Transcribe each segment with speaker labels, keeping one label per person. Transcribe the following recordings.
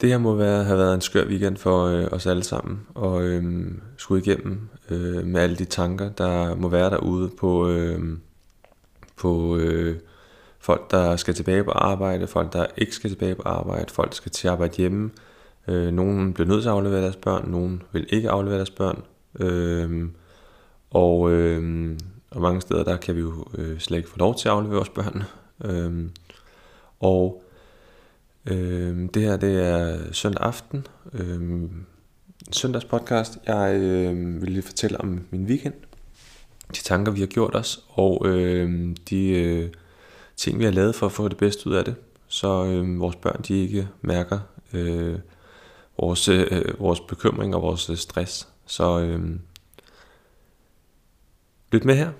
Speaker 1: Det her må være, have været en skør weekend for øh, os alle sammen, og øh, skulle igennem øh, med alle de tanker, der må være derude på, øh, på øh, folk, der skal tilbage på arbejde, folk, der ikke skal tilbage på arbejde, folk, der skal til at arbejde hjemme. Øh, nogen bliver nødt til at aflevere deres børn, nogen vil ikke aflevere deres børn. Øh, og, øh, og mange steder, der kan vi jo øh, slet ikke få lov til at aflevere vores børn. Øh, og Øh, det her det er søndag aften. Øh, søndags podcast. Jeg øh, vil lige fortælle om min weekend. De tanker vi har gjort os og øh, de øh, ting vi har lavet for at få det bedste ud af det. Så øh, vores børn de ikke mærker øh, vores, øh, vores bekymring og vores øh, stress. Så øh, lyt med her.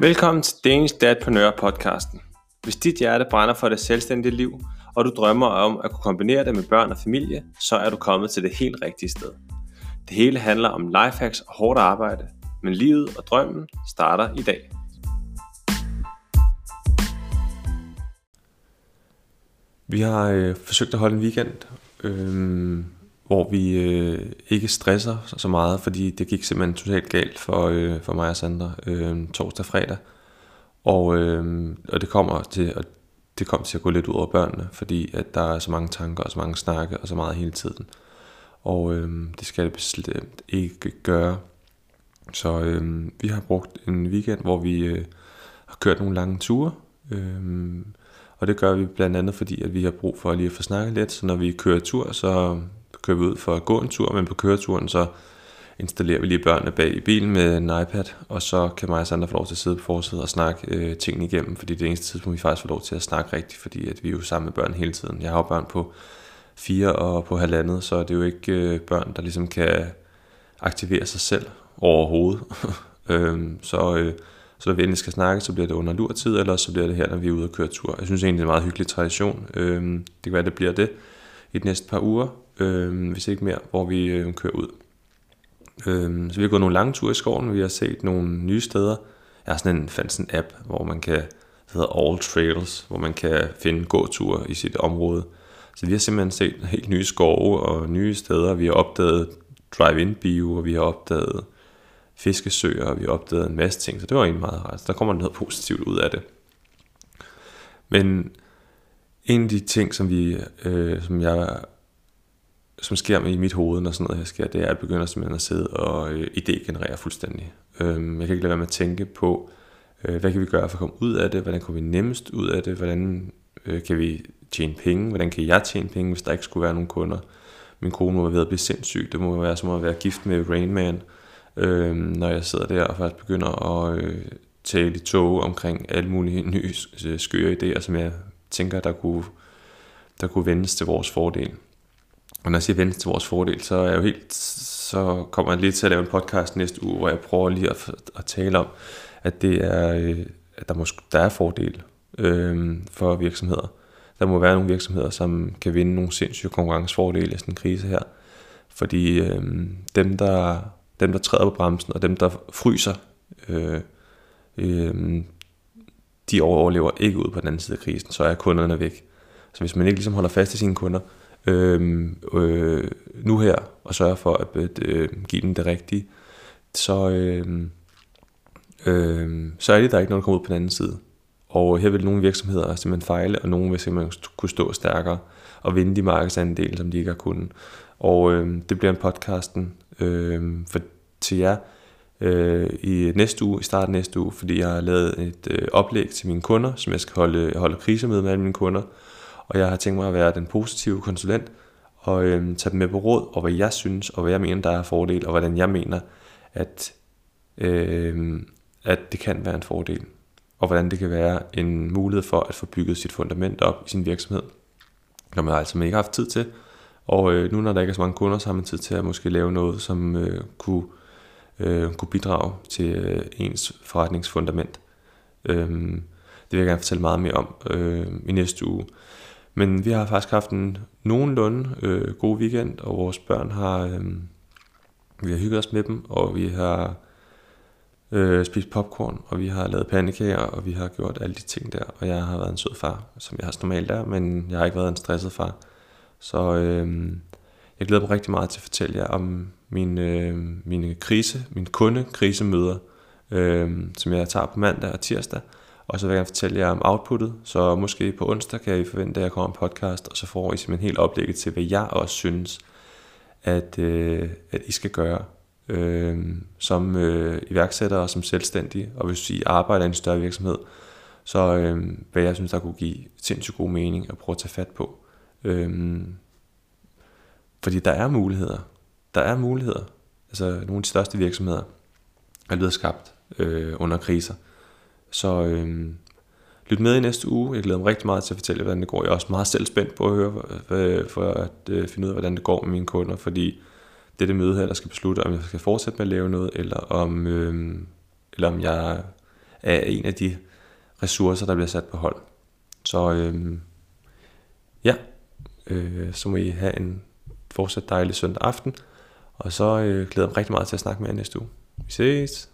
Speaker 1: Velkommen til Danish Dadpreneur podcasten. Hvis dit hjerte brænder for det selvstændige liv, og du drømmer om at kunne kombinere det med børn og familie, så er du kommet til det helt rigtige sted. Det hele handler om lifehacks og hårdt arbejde, men livet og drømmen starter i dag. Vi har øh, forsøgt at holde en weekend, øhm, hvor vi øh, ikke stresser så meget, fordi det gik simpelthen totalt galt for, øh, for mig og Sandra øh, torsdag og fredag. Og, øh, og det kommer til at det kom til at gå lidt ud over børnene, fordi at der er så mange tanker og så mange snakke og så meget hele tiden. Og øh, det skal det bestemt ikke gøre. Så øh, vi har brugt en weekend, hvor vi øh, har kørt nogle lange ture. Øh, og det gør vi blandt andet, fordi at vi har brug for lige at få snakket lidt. Så når vi kører tur, så kører vi ud for at gå en tur, men på køreturen så installerer vi lige børnene bag i bilen med en iPad, og så kan mig og Sandra få lov til at sidde på forsiden og snakke øh, tingene igennem, fordi det er eneste tidspunkt, vi faktisk får lov til at snakke rigtigt, fordi at vi er jo sammen med børn hele tiden. Jeg har jo børn på fire og på halvandet, så det er jo ikke øh, børn, der ligesom kan aktivere sig selv overhovedet. øhm, så, øh, så når vi endelig skal snakke, så bliver det under lurtid, eller så bliver det her, når vi er ude og køre tur. Jeg synes egentlig, det er en meget hyggelig tradition. Øhm, det kan være, det bliver det i de næste par uger, øh, hvis ikke mere, hvor vi øh, kører ud. Øh, så vi har gået nogle lange ture i skoven, vi har set nogle nye steder. Jeg har sådan en, fandt sådan en app, hvor man kan, det hedder All Trails, hvor man kan finde gåture i sit område. Så vi har simpelthen set helt nye skove og nye steder. Vi har opdaget drive-in bio, og vi har opdaget fiskesøer, og vi har opdaget en masse ting, så det var egentlig meget rart. Der kommer noget positivt ud af det. Men en af de ting, som, vi, øh, som jeg som sker i mit hoved, når sådan noget her sker, det er, at jeg begynder simpelthen at sidde og øh, idégenerere fuldstændig. Øh, jeg kan ikke lade være med at tænke på, øh, hvad kan vi gøre for at komme ud af det, hvordan kommer vi nemmest ud af det, hvordan øh, kan vi tjene penge, hvordan kan jeg tjene penge, hvis der ikke skulle være nogen kunder. Min kone må være ved at blive sindssyg, det må være som at være gift med Rain Man, øh, når jeg sidder der og faktisk begynder at øh, tale i tog omkring alle mulige nye øh, skøre idéer, som jeg tænker, der kunne, der kunne vendes til vores fordel. Og når jeg siger vende til vores fordel, så er jeg jo helt, så kommer jeg lige til at lave en podcast næste uge, hvor jeg prøver lige at, at tale om, at det er, øh, at der, måske, der er fordel øh, for virksomheder. Der må være nogle virksomheder, som kan vinde nogle sindssyge konkurrencefordele i sådan en krise her. Fordi øh, dem, der, dem, der træder på bremsen, og dem, der fryser, øh, øh, de overlever ikke ud på den anden side af krisen, så er kunderne væk. Så hvis man ikke ligesom holder fast i sine kunder, øh, øh, nu her, og sørge for at øh, øh give dem det rigtige, så, øh, øh, så er det der ikke noget, der kommer ud på den anden side. Og her vil nogle virksomheder simpelthen fejle, og nogle vil simpelthen kunne stå stærkere og vinde de markedsandele, som de ikke har kunnet. Og øh, det bliver en podcasten øh, for, til jer øh, i næste uge, i starten næste uge, fordi jeg har lavet et øh, oplæg til mine kunder, som jeg skal holde, holde krise med med alle mine kunder, og jeg har tænkt mig at være den positive konsulent, og øhm, tage dem med på råd, og hvad jeg synes, og hvad jeg mener, der er fordel, og hvordan jeg mener, at, øhm, at det kan være en fordel, og hvordan det kan være en mulighed for at få bygget sit fundament op i sin virksomhed, når man altså ikke har haft tid til, og øh, nu når der ikke er så mange kunder, så har man tid til at måske lave noget, som øh, kunne, øh, kunne bidrage til øh, ens forretningsfundament. Øhm, det vil jeg gerne fortælle meget mere om øh, i næste uge. Men vi har faktisk haft en nogenlunde øh, god weekend, og vores børn har, øh, vi har hygget os med dem, og vi har øh, spist popcorn, og vi har lavet pandekager, og vi har gjort alle de ting der, og jeg har været en sød far, som jeg har normalt er, men jeg har ikke været en stresset far. Så øh, jeg glæder mig rigtig meget til at fortælle jer om min, øh, mine krise, min kunde krisemøder, øh, som jeg tager på mandag og tirsdag, og så vil jeg gerne fortælle jer om outputtet, så måske på onsdag kan I forvente, at jeg kommer en podcast, og så får I simpelthen helt oplægget til, hvad jeg også synes, at, øh, at I skal gøre øh, som øh, iværksætter og som selvstændig, og hvis I arbejder i en større virksomhed, så øh, hvad jeg synes, der kunne give sindssygt god mening at prøve at tage fat på. Øh, fordi der er muligheder. Der er muligheder. Altså nogle af de største virksomheder er blevet skabt øh, under kriser. Så øh, lyt med i næste uge. Jeg glæder mig rigtig meget til at fortælle, hvordan det går. Jeg er også meget selv spændt på at høre, øh, for at øh, finde ud af, hvordan det går med mine kunder, fordi det er det møde her, der skal beslutte, om jeg skal fortsætte med at lave noget, eller om, øh, eller om jeg er en af de ressourcer, der bliver sat på hold. Så øh, ja, øh, så må I have en fortsat dejlig søndag aften, og så øh, glæder jeg mig rigtig meget til at snakke med jer næste uge. Vi ses!